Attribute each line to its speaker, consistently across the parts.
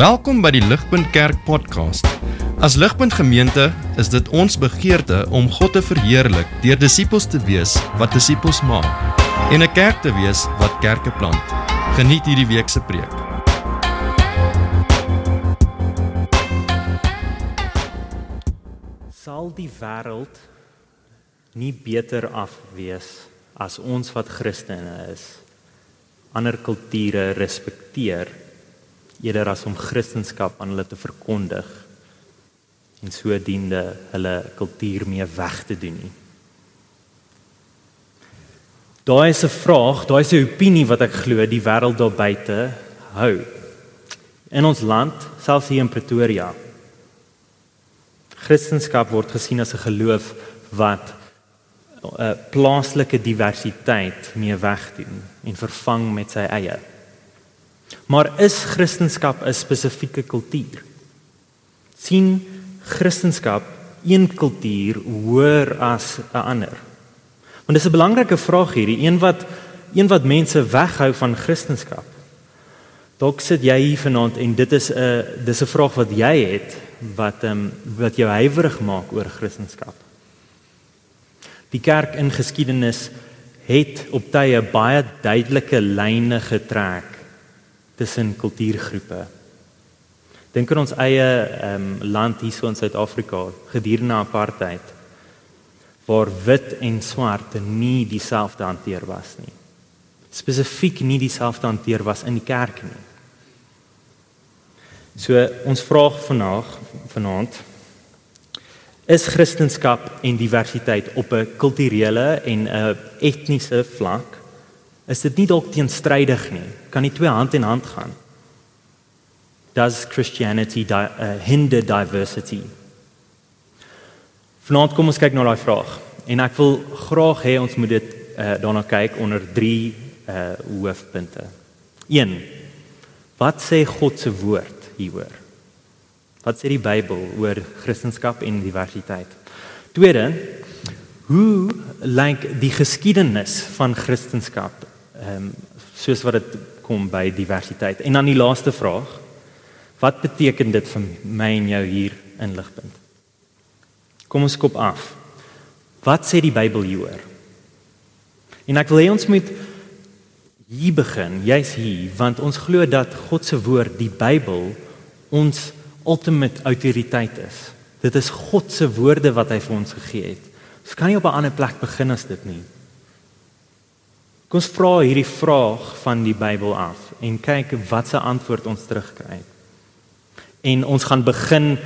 Speaker 1: Welkom by die Ligpunt Kerk podcast. As Ligpunt Gemeente is dit ons begeerte om God te verheerlik deur disippels te wees wat disippels maak en 'n kerk te wees wat kerke plant. Geniet hierdie week se preek.
Speaker 2: Sal die wêreld nie beter af wees as ons wat Christene is ander kulture respekteer eerder as om Christendom aan hulle te verkondig en sodoende hulle kultuur mee weg te doen nie. Daai is 'n vraag, daai is 'n opinie wat ek glo die wêreld daar buite hou. In ons land, selfs hier in Pretoria. Christendom word gesien as 'n geloof wat 'n uh, plaaslike diversiteit mee wegdoen en vervang met sy eie. Maar is Christendom 'n spesifieke kultuur? sien Christendom een kultuur hoër as 'n ander? Want dis 'n belangrike vraag hierdie, een wat een wat mense weghou van Christendom. Dalk sit jy hier vanaand en dit is 'n dis 'n vraag wat jy het wat ehm um, wat jou huiwerig maak oor Christendom. Die kerk in geskiedenis het op tye baie duidelike lyne getrek tussen kultuurgroepe. Dink aan ons eie um, land hier so in Suid-Afrika gedurende apartheid waar wit en swart nie dieselfde hanteer was nie. Spesifiek nie dieselfde hanteer was in die kerk nie. So ons vraag vanaand vanaand is Christendom en diversiteit op 'n kulturele en 'n etniese vlak is dit nie dalk teenstrydig nie. Kan nie twee hand in hand gaan. Does Christianity di uh, hinder diversity? Vanaand kom ons kyk na daai vraag en ek wil graag hê ons moet dit uh, daarna kyk onder 3 uh, hoofpunte. 1. Wat sê God se woord hieroor? Wat sê die Bybel oor Christendom en diversiteit? Tweede, hoe lyk die geskiedenis van Christendom ehm um, soos wat dit kom by diversiteit. En dan die laaste vraag. Wat beteken dit vir my en jou hier in Ligpunt? Kom ons kop af. Wat sê die Bybel hieroor? En ek wil hê ons moet hier begin, jy's hier, want ons glo dat God se woord, die Bybel, ons ultimate autoriteit is. Dit is God se woorde wat hy vir ons gegee het. Ons kan nie op 'n ander plek begin as dit nie. Kom ons vra hierdie vraag van die Bybel af en kyk wat se antwoord ons terugkry. En ons gaan begin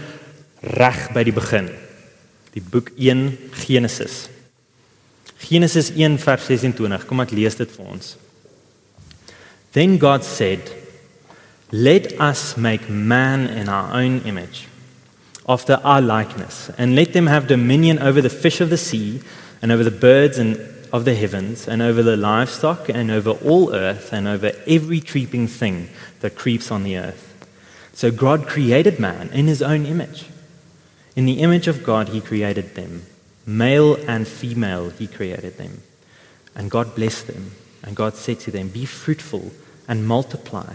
Speaker 2: reg by die begin. Die boek 1 Genesis. Genesis 1 vers 26. Kom ek lees dit vir ons. Then God said, "Let us make man in our own image, after our likeness, and let them have dominion over the fish of the sea and over the birds and of the heavens, and over the livestock, and over all earth, and over every creeping thing that creeps on the earth. So God created man in his own image. In the image of God, he created them. Male and female, he created them. And God blessed them. And God said to them, Be fruitful and multiply,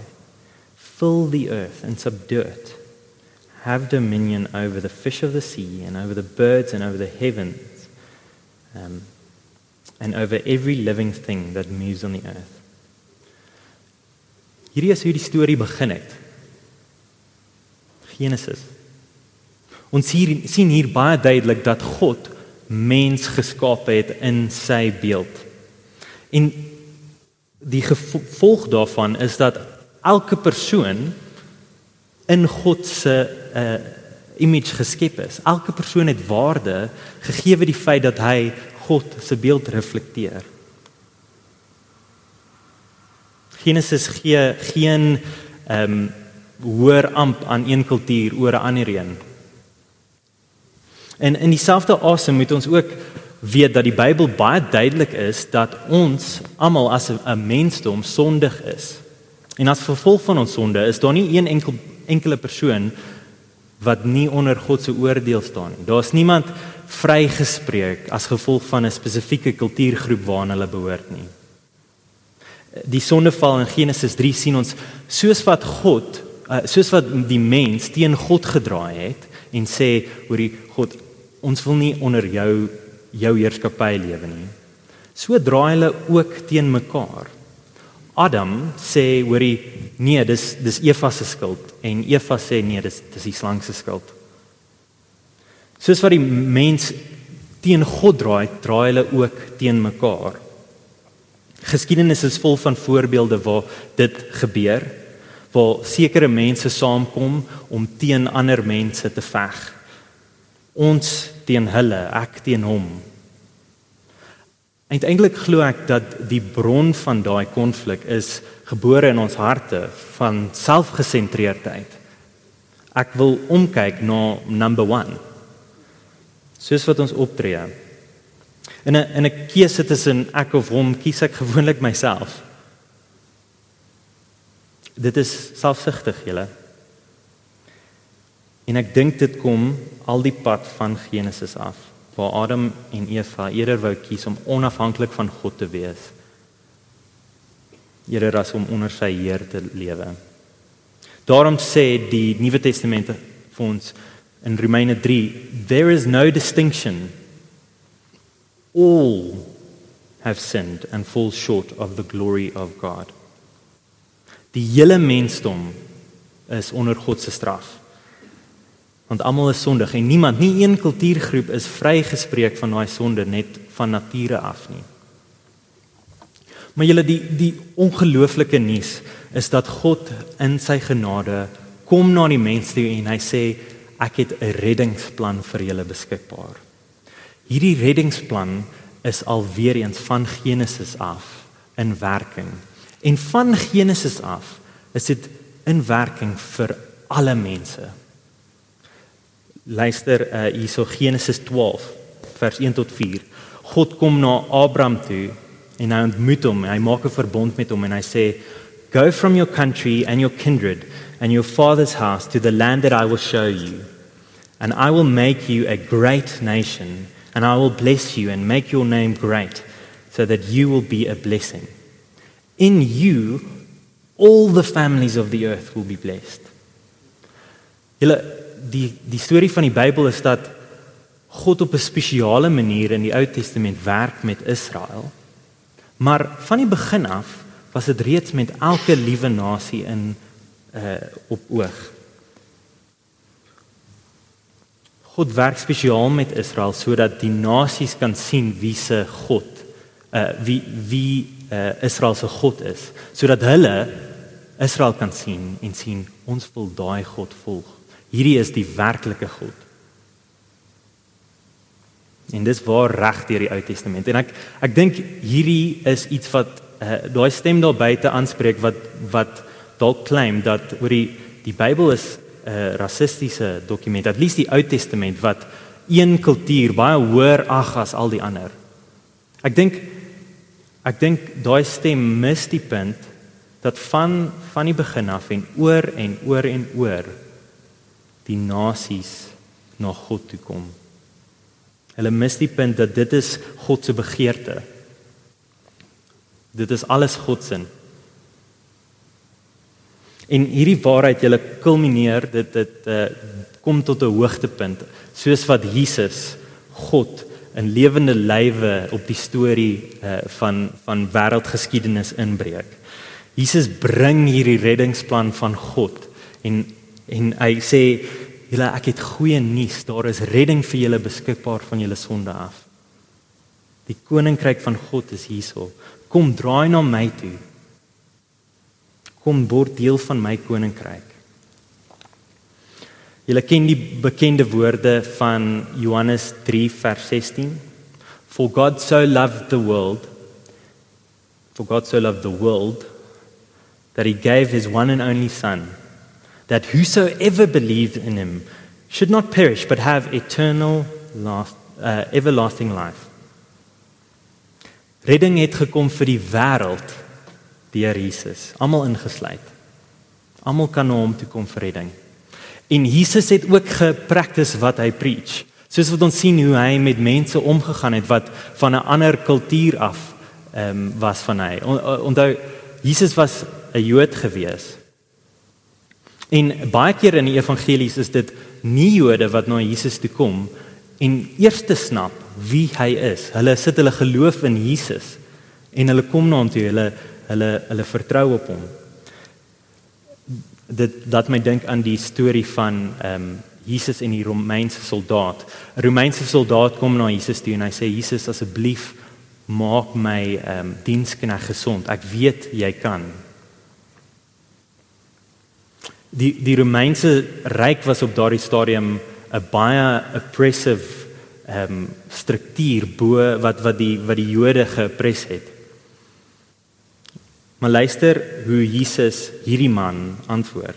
Speaker 2: fill the earth and subdue it. Have dominion over the fish of the sea, and over the birds, and over the heavens. Um, and over every living thing that moves on the earth. Hierdie is hoe die storie begin het. Genesis. Ons hier sien hier baie duidelik dat God mens geskaap het in sy beeld. En die gevolg daarvan is dat elke persoon in God se uh image geskep is. Elke persoon het waarde gegee die feit dat hy God se beeld reflekteer. Genesis gee geen ehm um, hoër amp aan een kultuur oor 'n ander een. En in dieselfde asem moet ons ook weet dat die Bybel baie duidelik is dat ons almal as 'n mensdom sondig is. En as gevolg van ons sonde is daar nie een enkel enkele persoon wat nie onder God se oordeel staan nie. Daar's niemand vrygespreek as gevolg van 'n spesifieke kultuurgroep waarna hulle behoort nie. Die sondeval in Genesis 3 sien ons soos wat God uh, soos wat die mens teen God gedraai het en sê hoorie God ons wil nie onder jou jou heerskappy lewe nie. So draai hulle ook teen mekaar. Adam sê hoorie nee, dis dis Eva se skuld en Eva sê nee, dis dis die slang se skuld. Soos wat die mens teen God draai, draai hulle ook teen mekaar. Geskiedenis is vol van voorbeelde waar dit gebeur, waar sekere mense saamkom om teen ander mense te veg. Ons teen hulle, ek teen hom. Eintlik glo ek dat die bron van daai konflik is gebore in ons harte van selfgesentreerdheid. Ek wil omkyk na number 1. Soos wat ons optree. In 'n in 'n keuse tussen ek of hom, kies ek gewoonlik myself. Dit is selfsugtig, julle. En ek dink dit kom al die pad van Genesis af, waar Adam en Eva eerder wou kies om onafhanklik van God te wees. Eerder as om onder sy heer te lewe. Daarom sê die Nuwe Testament vir ons in Romeine 3, there is no distinction all have sinned and fall short of the glory of God. Die hele mensdom is onder God se straf. Want almal is sondig en niemand, nie een kultuurgroep is vrygespreek van daai sonde net van nature af nie. Maar julle die die ongelooflike nuus is dat God in sy genade kom na die mens toe en hy sê ek het 'n reddingsplan vir julle beskikbaar. Hierdie reddingsplan is alweer eens van Genesis af in werking. En van Genesis af is dit in werking vir alle mense. Luister uh, hierso Genesis 12 vers 1 tot 4. God kom na Abraham toe en hy ontmoet hom. Hy maak 'n verbond met hom en hy sê: "Go from your country and your kindred and your father's house to the land that I will show you, and I will make you a great nation." and I will bless you and make your name great, so that you will be a blessing. In you, all the families of the earth will be blessed. Julle die die storie van die Bybel is dat God op 'n spesiale manier in die Ou Testament werk met Israel. Maar van die begin af was dit reeds met elke liewe nasie in uh op oog. God werk spesiaal met Israel sodat die nasies kan sien wie se God uh wie wie uh Israel se God is sodat hulle Israel kan sien en sien ons wil daai God volg. Hierdie is die werklike God. En dis waar reg deur die Ou Testament. En ek ek dink hierdie is iets wat uh, daai stem daar buite aanspreek wat wat dalk claim dat oor die die Bybel is 'n uh, rassistiese dokument, at least die Ou Testament wat een kultuur baie hoër ag as al die ander. Ek dink ek dink daai stem mis die punt dat van van die begin af en oor en oor en oor die nasies na God toe kom. Hulle mis die punt dat dit is God se begeerte. Dit is alles God se En hierdie waarheid julle kulmineer dit dit uh, kom tot 'n hoogtepunt soos wat Jesus God in lewende lywe op die storie uh, van van wêreldgeskiedenis inbreek. Jesus bring hierdie reddingsplan van God en en hy sê julle ek het goeie nuus daar is redding vir julle beskikbaar van julle sonde af. Die koninkryk van God is hierso. Kom draai na my toe kom word deel van my koninkryk. Julle ken die bekende woorde van Johannes 3 vers 16. For God so loved the world for God so loved the world that he gave his one and only son that whosoever believed in him should not perish but have eternal last uh, everlasting life. Redding het gekom vir die wêreld deur Jesus, almal ingesluit. Almal kan na hom toe kom vir redding. En Jesus het ook gepraktis wat hy preach. Soos wat ons sien hoe hy met mense omgegaan het wat van 'n ander kultuur af ehm um, was van hy. Onthou Jesus was 'n Jood gewees. En baie keer in die evangelies is dit nie Jode wat na Jesus toe kom en eers te snap wie hy is. Hulle sit hulle geloof in Jesus en hulle kom na hom toe, hulle hulle hulle vertrou op hom. Dit dat my dink aan die storie van ehm um, Jesus en die Romeinse soldaat. 'n Romeinse soldaat kom na Jesus toe en hy sê Jesus asseblief maak my ehm um, diensknegt gesond. Ek weet jy kan. Die die Romeinse ryk was op daardie stadium 'n baie oppressive ehm um, struktuur bo wat wat die wat die Jode gepres het. Maar luister hoe Jesus hierdie man antwoord.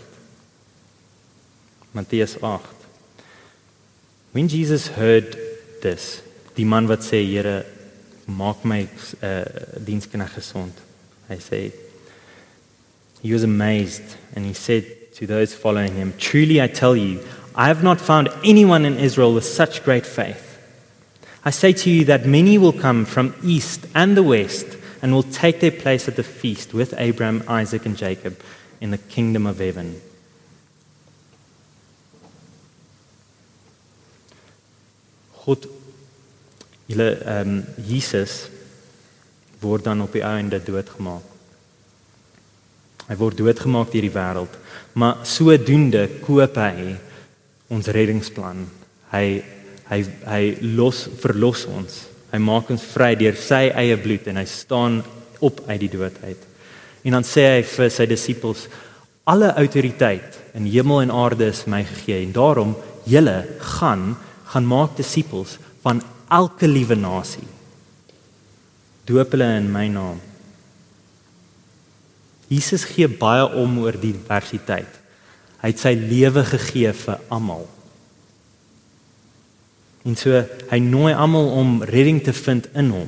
Speaker 2: Matteus 8. When Jesus heard this, die man wat sê Here, maak my uh, diensknegt gesond. Hy sê He was amazed and he said to those following him, Truly I tell you, I have not found anyone in Israel with such great faith. I say to you that many will come from east and the west and will take their place at the feast with Abraham, Isaac, and Jacob in the kingdom of heaven. God julle um, Jesus word dan op die einde doodgemaak. Hy word doodgemaak deur die wêreld, maar sodoende koop hy ons reddingsplan. Hy hy hy los verlos ons. Hy maak ons vry deur sy eie bloed en hy staan op uit die dood uit. En dan sê hy vir sy disippels: "Alle autoriteit in hemel en aarde is my gegee en daarom julle gaan gaan maak disippels van elke liewe nasie. Doop hulle in my naam." Jesus gee baie om oor die diversiteit. Hy het sy lewe gegee vir almal. En so hy nooi almal om redding te vind in hom.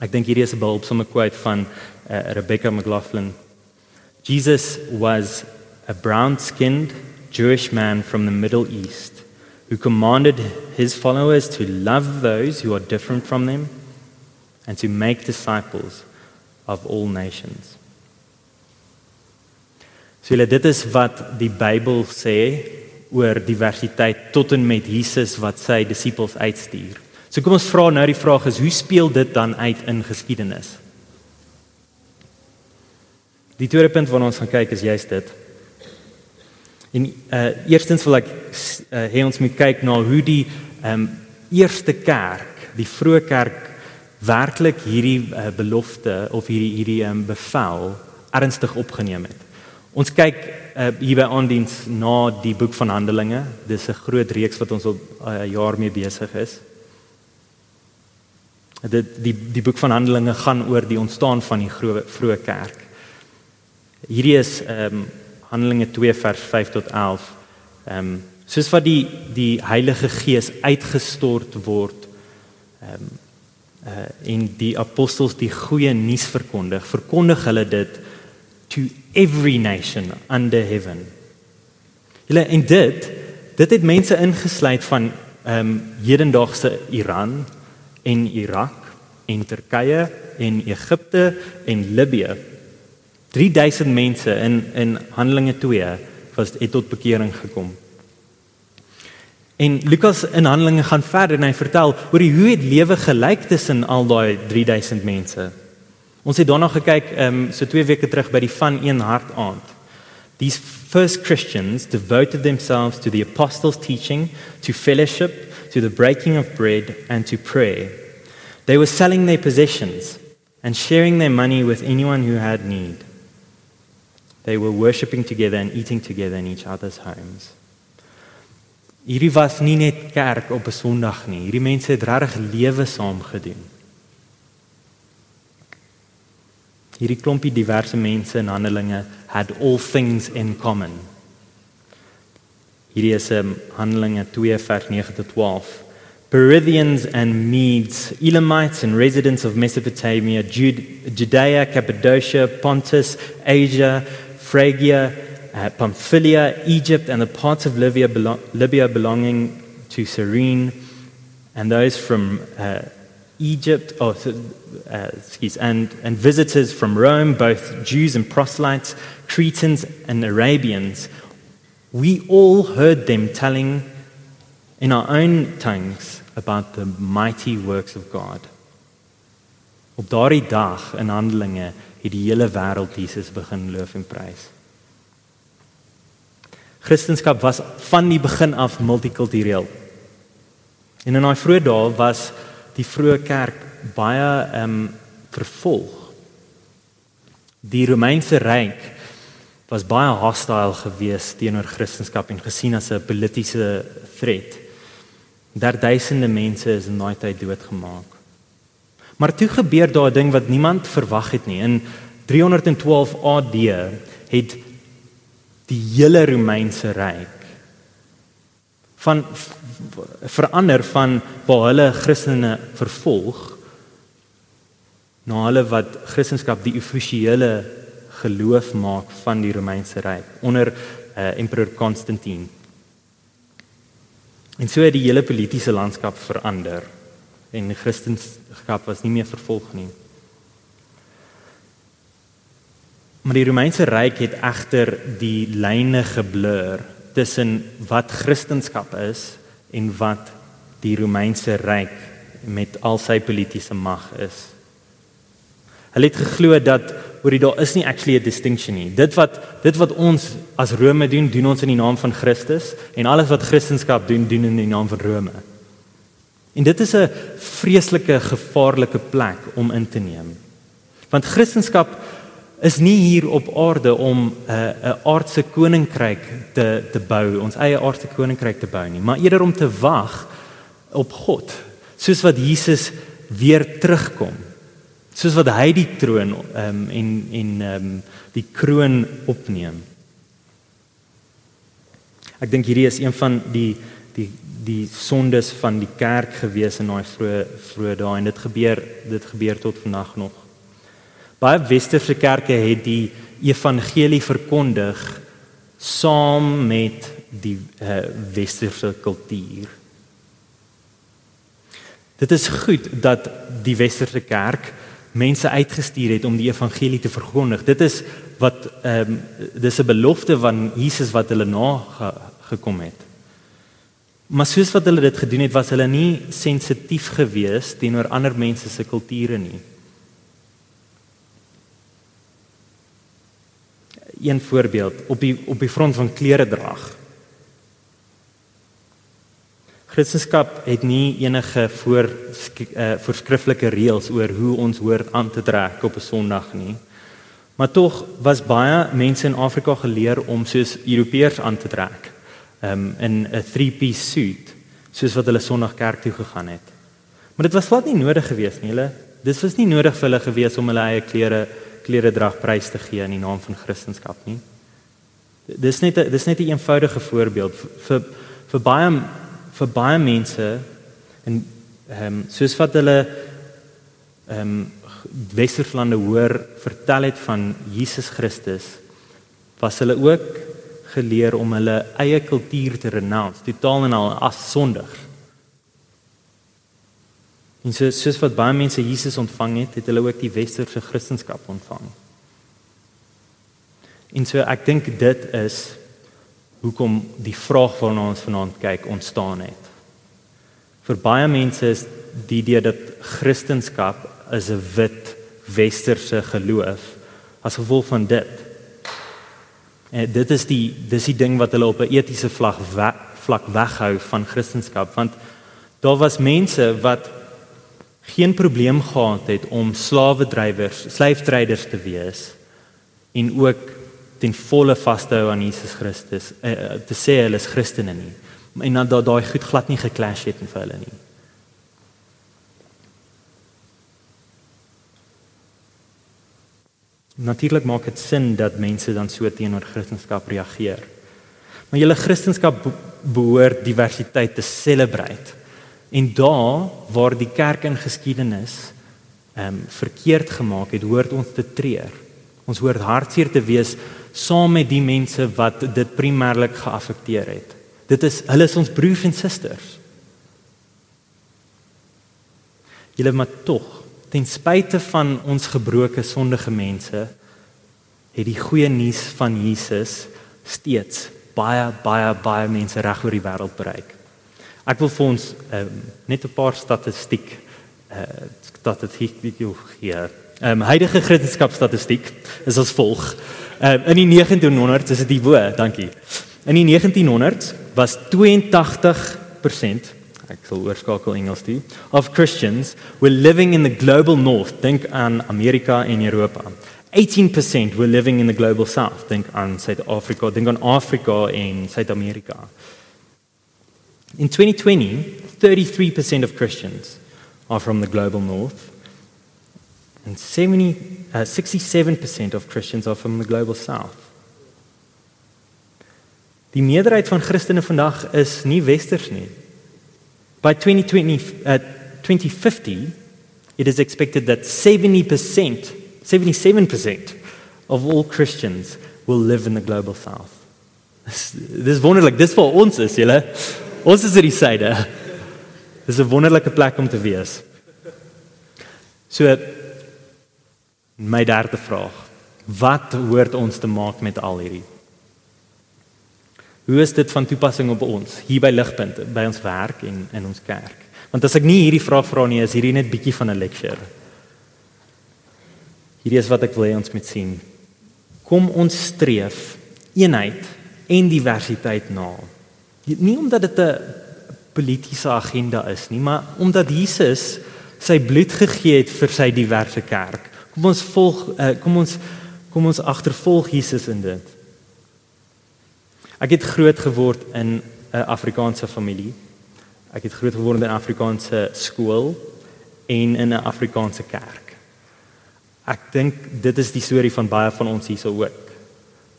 Speaker 2: Ek dink hierdie is 'n behulpsame quote van uh, Rebecca McLaughlin. Jesus was a brown-skinned Jewish man from the Middle East who commanded his followers to love those who are different from them and to make disciples of all nations. So dit is wat die Bybel sê oor diversiteit tot en met Jesus wat sy disippels uitstuur. So kom ons vra nou die vraag is hoe speel dit dan uit in geskiedenis? Die tweede punt waarna ons gaan kyk is juist dit. En uh eerstens wil ek uh, hê ons moet kyk na hoe die ehm um, eerste kerk, die vroeë kerk werklik hierdie uh, belofte of hierdie hierdie um, bevel ernstig opgeneem het. Ons kyk uh, hier by aandiens na die boek van Handelinge. Dis 'n groot reeks wat ons al 'n uh, eh, jaar mee besig is. Dit die die boek van Handelinge gaan oor die ontstaan van die vroeë kerk. Hierdie is ehm um, Handelinge 2 vers 5 tot 11. Ehm um, soos wat die die Heilige Gees uitgestort word ehm um, uh, en die apostels die goeie nuus verkondig, verkondig hulle dit to every nation under heaven. Hulle en dit dit het mense ingesluit van ehm um, hedendaagse Iran en Irak en Turkye en Egipte en Libië. 3000 mense in in Handelinge 2 was het tot bekering gekom. En Lukas in Handelinge gaan verder en hy vertel oor hoe het lewe gelyk tussen al daai 3000 mense. Ons het daarna gekyk um, so 2 weke terug by die van een hart aand. These first Christians devoted themselves to the apostles' teaching, to fellowship, to the breaking of bread and to prayer. They were selling their possessions and sharing their money with anyone who had need. They were worshiping together and eating together in each other's homes. Hierdie was nie net kerk op 'n Sondag nie. Hierdie mense het regtig lewe saam gedoen. Hierdie klompie diverse mense in Handelinge had all things in common. Hierdie is um, Handelinge 2 vers 9 tot 12. Perithians and Medes, Elamites and residents of Mesopotamia, Judea, Cappadocia, Pontus, Asia, Phrygia, uh, Pamphylia, Egypt, and the parts of Libya, belo- Libya belonging to Cyrene, and those from uh, Egypt, oh, uh, excuse, and, and visitors from Rome, both Jews and proselytes, Cretans and Arabians, we all heard them telling in our own tongues about the mighty works of God. Op daardie dag in Handelinge het die hele wêreld Jesus begin loof en prys. Christendom was van die begin af multikultureel. En in daai vroeë dae was die vroeë kerk baie ehm um, vervolg. Die Romeinse ryk was baie hostile geweest teenoor Christendom en gesien as 'n politieke threat. Daar duisende mense is in daai tyd doodgemaak. Maar toe gebeur daar 'n ding wat niemand verwag het nie. In 312 AD het die hele Romeinse ryk van verander van waar hulle Christene vervolg na hulle wat Christendom die offisiële geloof maak van die Romeinse ryk onder uh, emperor Konstantin. En so het die hele politieke landskap verander en Christendom was nie meer vervolg nie. Maar die Romeinse ryk het egter die lyne geblur tussen wat Christendom is en wat die Romeinse ryk met al sy politieke mag is. Hulle het geglo dat oor dit daar is nie actually 'n distinction nie. Dit wat dit wat ons as Rome doen, doen ons in die naam van Christus en alles wat Christendom doen, doen in die naam van Rome. En dit is 'n vreeslike gevaarlike plek om in te neem. Want Christendom is nie hier op aarde om 'n uh, 'n aardse koninkryk te te bou, ons eie aardse koninkryk te bou nie, maar eerder om te wag op God, soos wat Jesus weer terugkom. Soos wat hy die troon um, en en um, die kroon opneem. Ek dink hierdie is een van die die die sondes van die kerk gewees in daai vroeë vroeë dae en dit gebeur dit gebeur tot vandag nog. Baie westerse kerke het die evangelie verkondig saam met die uh, westerse kultuur. Dit is goed dat die westerse kerk mense uitgestuur het om die evangelie te verkondig. Dit is wat ehm um, dis 'n belofte van Jesus wat hulle na ge, gekom het. Maar soos wat hulle dit gedoen het, was hulle nie sensitief geweest teenoor ander mense se kulture nie. Een voorbeeld op die op die front van klere drag. Christendom het nie enige voor uh, voorskriftelike reëls oor hoe ons hoort aan te trek op 'n Sondag nie. Maar tog was baie mense in Afrika geleer om soos Europeërs aan te trek. Um in 'n three-piece suit soos wat hulle Sondag kerk toe gegaan het. Maar dit was glad nie nodig geweest nie. Hulle dis was nie nodig vir hulle geweest om hulle eie klere klere drag prys te gee in die naam van Christendom nie. Dis net 'n dis net 'n eenvoudige voorbeeld vir vir baie vir baie mense en ehm um, soos wat hulle ehm um, Westerlande hoor vertel het van Jesus Christus was hulle ook geleer om hulle eie kultuur te renounce, totaal en al as sondig. En so soos wat baie mense Jesus ontvang het, het hulle ook die westerse Christendom ontvang. En so ek dink dit is hoekom die vraag waarna ons vanaand kyk ontstaan het. Vir baie mense is die idee dat Christendom is 'n wit westerse geloof as gevolg van dit. En dit is die dis die ding wat hulle op 'n etiese vlak we, vlak weghou van Christendom want daar was mense wat geen probleem gehad het om slawedrywers, slyftryders te wees en ook ten volle vas te hou aan Jesus Christus, uh, te sê hulle is Christene nie. En dan daai goed glad nie geklash het vir hulle nie. Natuurlik maak dit sin dat mense dan so teenoor Christendom reageer. Maar julle Christendom behoort diversiteit te celebrate. En daar waar die kerk in geskiedenis ehm um, verkeerd gemaak het, hoort ons te treur. Ons hoort hartseer te wees saam met die mense wat dit primêrlik geaffekteer het. Dit is hulle is ons broers en susters. Julle maar tog, ten spyte van ons gebroke sondige mense, het die goeie nuus van Jesus steeds baie baie baie mense reg oor die wêreld bereik. Ek wil vir ons um, net 'n paar statistiek uh statistiek gee. Ehm um, huidige Christendom-statistiek is as volg. Ehm um, in die 1900s is dit die wo, dankie. In die 1900s was 82% ek sal oorskakel Engels toe of Christians were living in the global north, dink aan Amerika en Europa. 18% were living in the global south, dink aan Suid-Afrika, dink aan Afrika en Suid-Amerika. In 2020, 33% of Christians are from the global north and 70 uh, 67% of Christians are from the global south. Die meerderheid van Christene vandag is nie westers nie. By 2020 uh, 2050 it is expected that 70% 77% of all Christians will live in the global south. Dis wonderlik, dis vir ons is, julle. Ons is hierdie syde. Dis 'n wonderlike plek om te wees. So my derde vraag. Wat hoort ons te maak met al hierdie? Hoe is dit van toepassing op ons hier by Ligpunt, by ons werk en in ons kerk? Want as ek nie hierdie vraag vra nie, is hierdie net bietjie van 'n lecture. Hierdie is wat ek wil hê ons moet sien. Kom ons streef eenheid en diversiteit na. Nie omdat dit 'n politieke agenda is nie, maar omdat Jesus sy bloed gegee het vir sy diverse kerk. Kom ons volg uh, kom ons kom ons agtervolg Jesus in dit. Ek het groot geword in 'n Afrikaanse familie. Ek het groot geword in 'n Afrikaanse skool en in 'n Afrikaanse kerk. Ek dink dit is die storie van baie van ons hierso ook.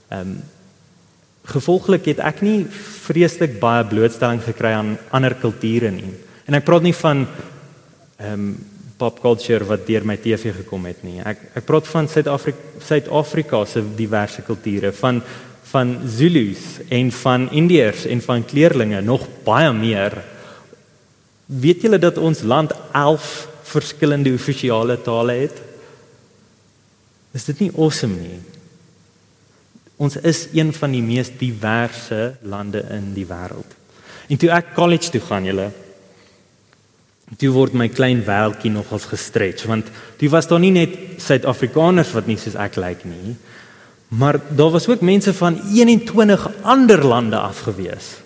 Speaker 2: Ehm um, gevolglik het ek nie vreeslik baie blootstelling gekry aan ander kulture nie. En ek praat nie van ehm um, pop culture wat deur my TV gekom het nie. Ek ek praat van Suid-Afrika Suid-Afrika se diverse kulture van van Zulus en van Indiërs en van kleerlinge nog baie meer. Weet julle dat ons land 11 verskillende offisiële tale het? Is dit nie awesome nie? Ons is een van die mees diverse lande in die wêreld. En toe ek college toe gaan, julle Toe word my klein wêreldjie nogals gestretch want toe was daar nie net Suid-Afrikaners wat nie soos ek lyk like nie maar daar was ook mense van 21 ander lande af gewees.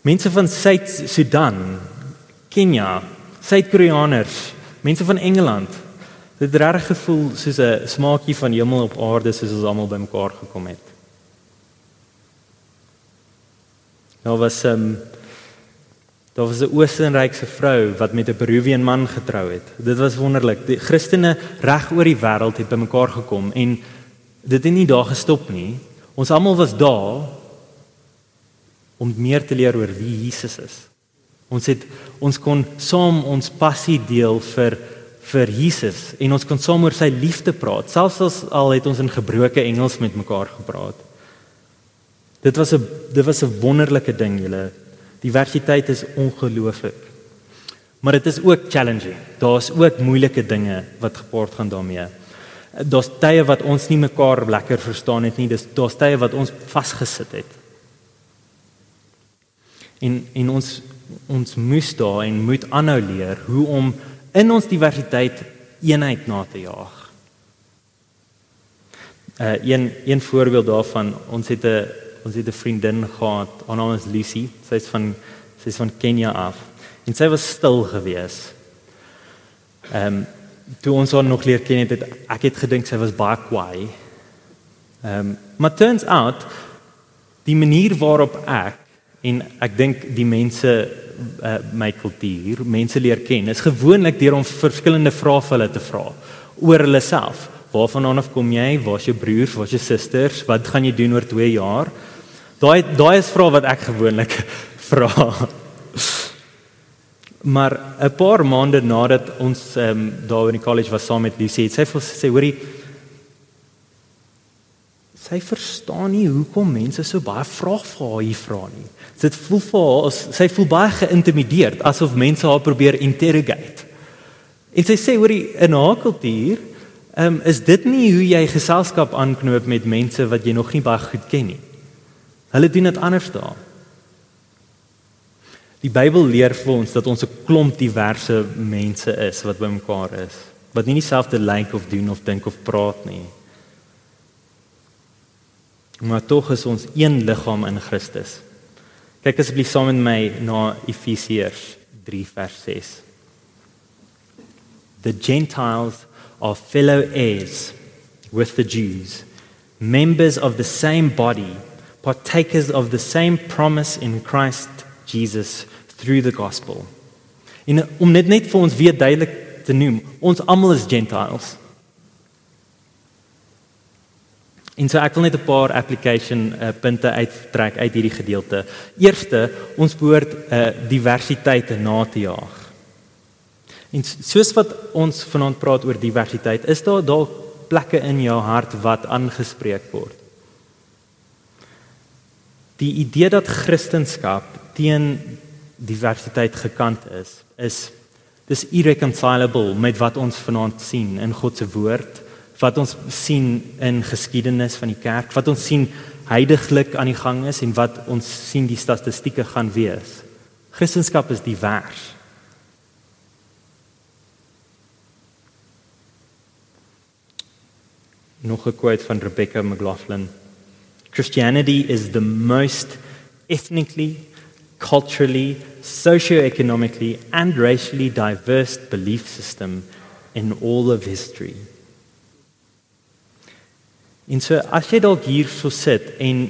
Speaker 2: Mense van Suid-Sudan, Kenia, Suid-Koreaners, mense van Engeland. Dit het reg gevoel soos 'n smaakie van hemel op aarde soos ons almal bymekaar gekom het. Nou was 'n um, ehm, Daar was 'n Oostenrykse vrou wat met 'n Peruvian man getrou het. Dit was wonderlik. Die Christene reg oor die wêreld het bymekaar gekom en dit het nie daar gestop nie. Ons almal was daar om meer te leer oor wie Jesus is. Ons het ons kon saam ons passie deel vir vir Jesus en ons kon saam oor sy liefde praat. Selfs al het ons in gebroke Engels met mekaar gepraat. Dit was 'n dit was 'n wonderlike ding julle Diversiteit is ongelooflik. Maar dit is ook challenging. Daar's ook moeilike dinge wat gepaard gaan daarmee. Daar's tye wat ons nie mekaar lekker verstaan het nie. Dis daar's tye wat ons vasgesit het. En en ons ons moes daar en moet aanhou leer hoe om in ons diversiteit eenheid na te jaag. Uh een een voorbeeld daarvan, ons het 'n ons het 'n vriendin gehad, haar naam is Lucy. Sy's van sy's van Kenia af. En sy was stil gewees. Ehm um, toe ons haar nog leer ken het, het ek het gedink sy was baie kwaai. Ehm um, maar turns out die manier waarop ek en ek dink die mense uh, my kultuur, mense leer ken, is gewoonlik deur om verskillende vrae vir hulle te vra oor hulle self. Waarvan af kom jy? Waar's jou broers? Waar's jou susters? Wat gaan jy doen oor 2 jaar? Daai daai is vrae wat ek gewoonlik vra. Maar 'n paar maande nadat ons ehm um, daar in die college was saam met Lucy, het sy vir sê hoorie sy verstaan nie hoekom mense so baie vrae vir haar hier vra nie. Dit voel vir haar as sy voel baie geïntimideerd asof mense haar probeer interrogate. En sy sê oor die in haar kultuur, ehm um, is dit nie hoe jy geselskap aanknoop met mense wat jy nog nie baie goed ken nie. Hulle doen dit anders daar. Die Bybel leer vir ons dat ons 'n klomp diverse mense is wat bymekaar is, wat nie dieselfde lyk of doen of dink of praat nie. Maar tog is ons een liggaam in Christus. Kyk asseblief saam met my na Efesiërs 3 vers 6. The Gentiles are fellow heirs with the Jews, members of the same body, partakers of the same promise in Christ Jesus through the gospel. En om net net vir ons weer duidelik te noem, ons almal is Gentiles. En so ek wil net 'n paar application uh, punte uittrek uit hierdie gedeelte. Eerste, ons behoort 'n uh, diversiteit na te jaag. En soos wat ons vanaand praat oor diversiteit, is daar dalk plekke in jou hart wat aangespreek word. Die idee dat Christendom teen diversiteit gekant is, is dis irreconcilable met wat ons vanaand sien in God se woord, wat ons sien in geskiedenis van die kerk, wat ons sien heiliglik aan die gang is en wat ons sien die statistieke gaan wees. Christendom is divers. Nog 'n quote van Rebecca McLaughlin. Christianity is the most ethnically, culturally, socio-economically and racially diverse belief system in all of history. En so as jy dalk hier so sit en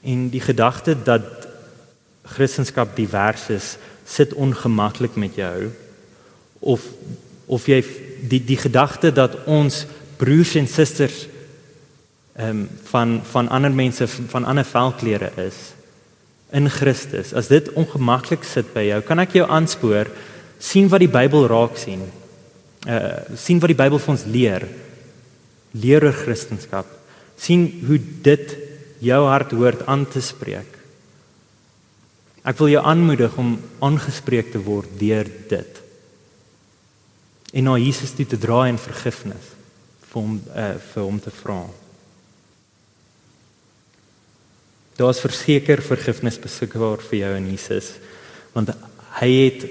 Speaker 2: en die gedagte dat Christendom divers is, sit ongemaklik met jou of of jy die die gedagte dat ons broers en susters ehm um, van van ander mense van ander velkleure is in Christus. As dit ongemaklik sit by jou, kan ek jou aanspoor sien wat die Bybel raak sien. Uh sien wat die Bybel vir ons leer. Leer oor Christendom. sien hoe dit jou hart hoort aan te spreek. Ek wil jou aanmoedig om aangespreek te word deur dit. En na Jesus toe te draai in vergifnis vir hom uh, vir hom te vra. Daar's verseker vergifnis beskikbaar vir jou in Jesus want hy het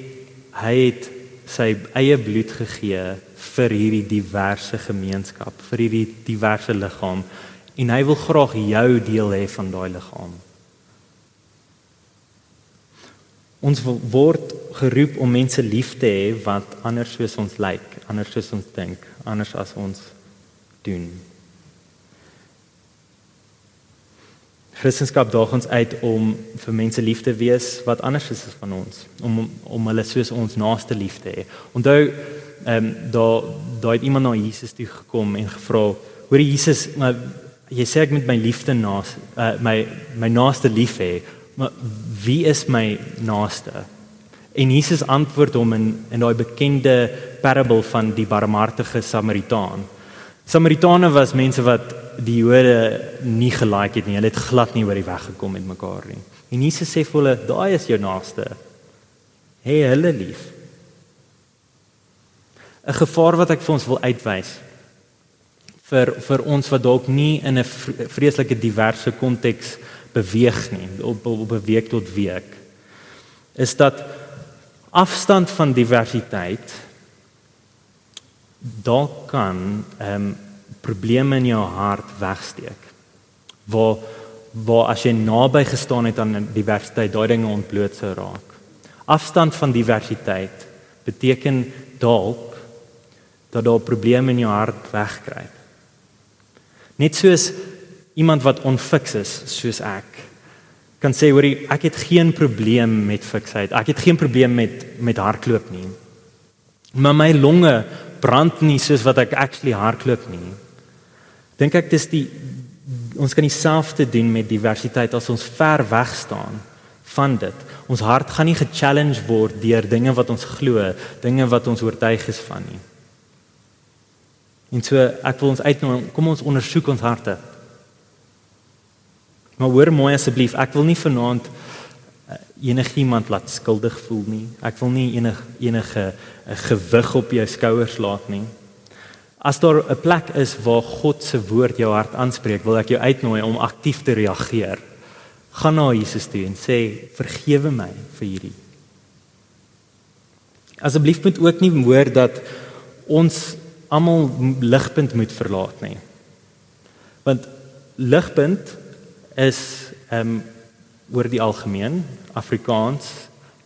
Speaker 2: hy het sy eie bloed gegee vir hierdie diverse gemeenskap, vir hierdie diverse liggaam en hy wil graag jou deel hê van daai liggaam. Ons word geroep om mense lief te hê wat anders soos ons lyk, anders soos ons dink, anders as ons doen. Christendom daag ons uit om vir mense lief te wees wat anders is as van ons, om om hulle soos ons naaste lief te hê. Onthou, ehm um, daar daar het iemand na Jesus toe gekom en gevra, "Hoor Jesus, maar jy sê ek moet my liefde naas uh, my my naaste lief hê, maar wie is my naaste?" En Jesus antwoord hom in in daai bekende parabel van die barmhartige Samaritaan. Samaritane was mense wat die Jode nie gelike het nie. Hulle het glad nie oor die weg gekom met mekaar nie. En Jesus sê vir hulle, daai is jou naaste. Hê hey, hulle lief. 'n Gevaar wat ek vir ons wil uitwys vir vir ons wat dalk nie in 'n vreeslike diverse konteks beweeg nie, op op 'n week tot week, is dat afstand van diversiteit dalk kan ehm um, probleme in jou hart wegsteek. Waar waar as jy naby gestaan het aan diversiteit, daai dinge ontbloot sou raak. Afstand van diversiteit beteken dalk dat daar probleme in jou hart wegkruip. Net soos iemand wat onfiks is soos ek kan sê hoor ek het geen probleem met fiksheid. Ek het geen probleem met met hardloop nie. Maar my longe brand nie soos wat ek actually hardloop nie. Dink ek dis die ons kan dieselfde doen met diversiteit as ons ver weg staan van dit. Ons hart gaan nie ge-challenge word deur dinge wat ons glo, dinge wat ons oortuig is van nie. En so ek wil ons uitnooi, kom ons ondersoek ons harte. Maar hoor mooi asseblief, ek wil nie vanaand uh, enigiemand laat skuldig voel nie. Ek wil nie enige enige 'n gewig op jou skouers laat nie. As daar 'n plek is waar God se woord jou hart aanspreek, wil ek jou uitnooi om aktief te reageer. Gaan na Jesus toe en sê vergewe my vir hierdie. Asseblief moet ook nie hoor dat ons almal ligpunt moet verlaat nie. Want ligpunt is ehm um, oor die algemeen Afrikaans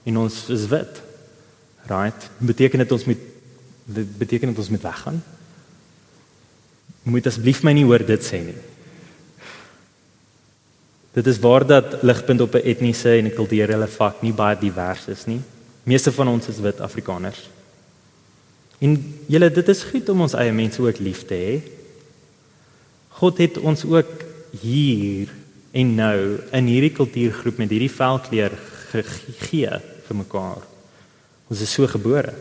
Speaker 2: en ons is wit. Right? Beteken dit ons moet beteken dit ons moet weggaan? Moet asseblief my nie hoor dit sê nie. Dit is waar dat ligpunt op 'n etniese en 'n kulturele vlak nie baie divers is nie. Meeste van ons is wit Afrikaners. En julle dit is goed om ons eie mense ook lief te hê. God het ons ook hier en nou in hierdie kultuurgroep met hierdie velkleur gegee vir mekaar. Ons is so gebore.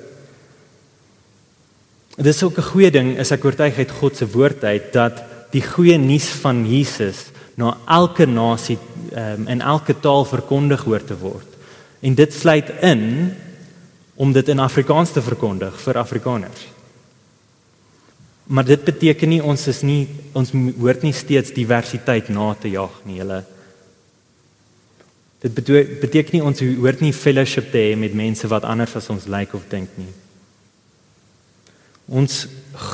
Speaker 2: Dit is ook 'n goeie ding is ek oortuig uit God se woord uit dat die goeie nuus van Jesus na elke nasie um, in elke taal verkondig hoort te word. En dit sluit in om dit in Afrikaans te verkondig vir Afrikaners. Maar dit beteken nie ons is nie ons hoort nie steeds diversiteit na te jag nie, julle. Dit beteken nie ons hoort nie fellowship te hê met mense wat anders as ons lyk like of dink nie. Ons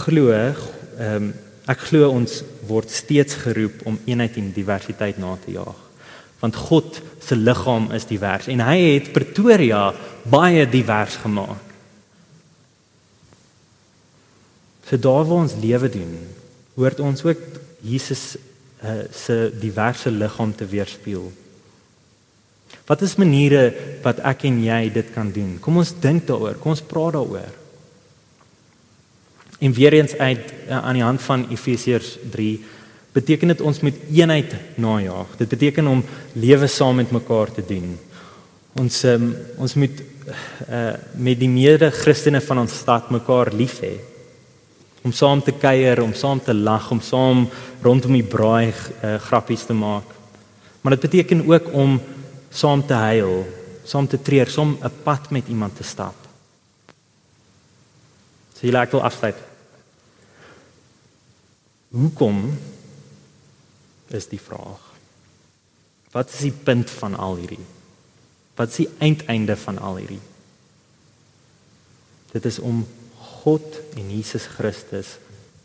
Speaker 2: glo, ehm um, ek glo ons word steeds geroep om eenheid en diversiteit na te jaag. Want God se liggaam is divers en hy het Pretoria baie divers gemaak. So daar waar ons lewe doen, hoort ons ook Jesus uh, se diverse liggaam te weerspieël. Wat is maniere wat ek en jy dit kan doen? Kom ons dink daaroor. Kom ons praat daaroor. En weer eens uit uh, aan die hand van Efesiërs 3 beteken dit ons moet eenheid najag. Dit beteken om lewe saam met mekaar te doen. Ons um, ons moet uh, met die mede Christene van ons stad mekaar lief hê. Om saam te kuier, om saam te lag, om saam rondom die braai uh, grappies te maak. Maar dit beteken ook om saam te huil, saam te treur, saam 'n pad met iemand te stap. So jy laat wel afsluit. Hoekom is die vraag? Wat is die punt van al hierdie? Wat is die eindeinde van al hierdie? Dit is om God en Jesus Christus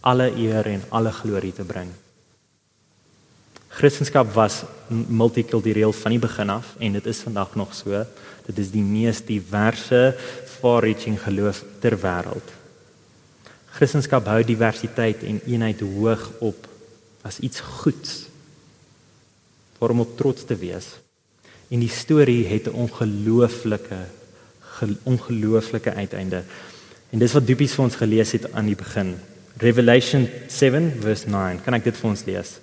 Speaker 2: alle eer en alle glorie te bring. Christendom was multikultureel van die begin af en dit is vandag nog so. Dit is die mees diverse far-reaching geloof ter wêreld. Christendom hou diversiteit en eenheid hoog op as iets goeds. Waarom op trots te wees. En die storie het 'n ongelooflike ongelooflike uiteinde. En dis wat Dupies vir ons gelees het aan die begin. Revelation 7 verse 9. Kan ek dit vir ons lees?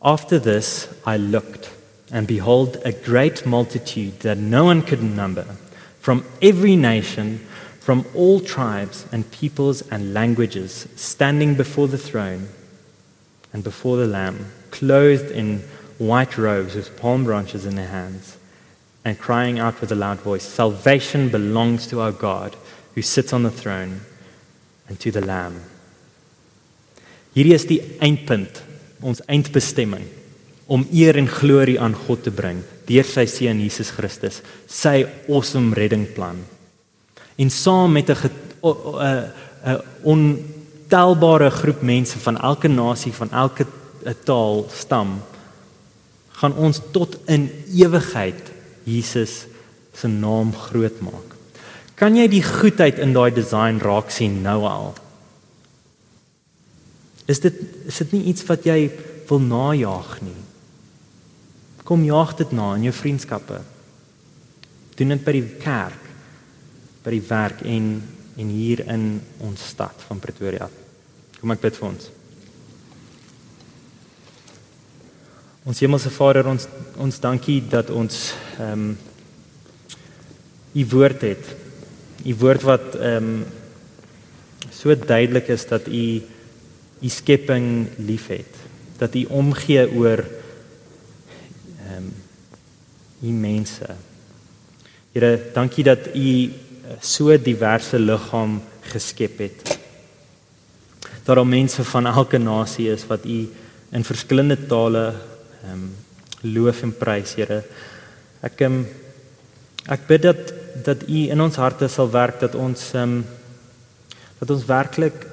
Speaker 2: After this, I looked, and behold, a great multitude that no one could number, from every nation, from all tribes and peoples and languages, standing before the throne and before the Lamb, clothed in white robes with palm branches in their hands, and crying out with a loud voice Salvation belongs to our God who sits on the throne and to the Lamb. Hierdie is die eindpunt ons eindbestemming om eer en glorie aan God te bring deur sy seun Jesus Christus, sy awesome reddingplan. En saam met 'n 'n ontelbare groep mense van elke nasie, van elke taal, stam, gaan ons tot in ewigheid Jesus se naam groot maak. Kan jy die goedheid in daai design raak sien nou al? Is dit is dit nie iets wat jy wil najag nie? Kom jag dit na in jou vriendskappe. Doen dit by die kerk, by die werk en en hier in ons stad van Pretoria. Kom ek bid vir ons. Ons Hemelse Vader, ons ons dankie dat ons ehm um, u woord het. U woord wat ehm um, so duidelik is dat u u skepping liefhet dat u omgee oor ehm um, u mense. Here, dankie dat u so diverse liggaam geskep het. Dat daar mense van elke nasie is wat u in verskillende tale ehm um, loof en prys, Here. Ek ehm um, ek bid dat dat u in ons harte sal werk dat ons ehm um, dat ons werklik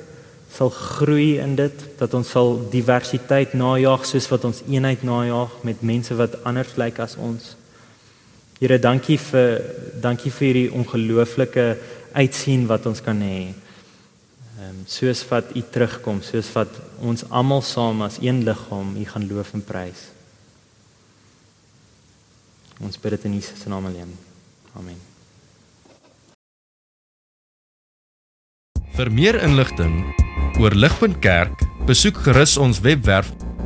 Speaker 2: sal groei in dit, dat ons sal diversiteit najag soos wat ons eenheid najag met mense wat anders lyk as ons. Here, dankie vir dankie vir hierdie ongelooflike uitsien wat ons kan hê. Ehm um, soos wat U terugkom, soos wat ons almal saam as een liggaam U gaan loof en prys. Ons bid dit in Jesus se naam alleen. Amen.
Speaker 1: Vir meer inligting oor Ligpunt Kerk, besoek gerus ons webwerf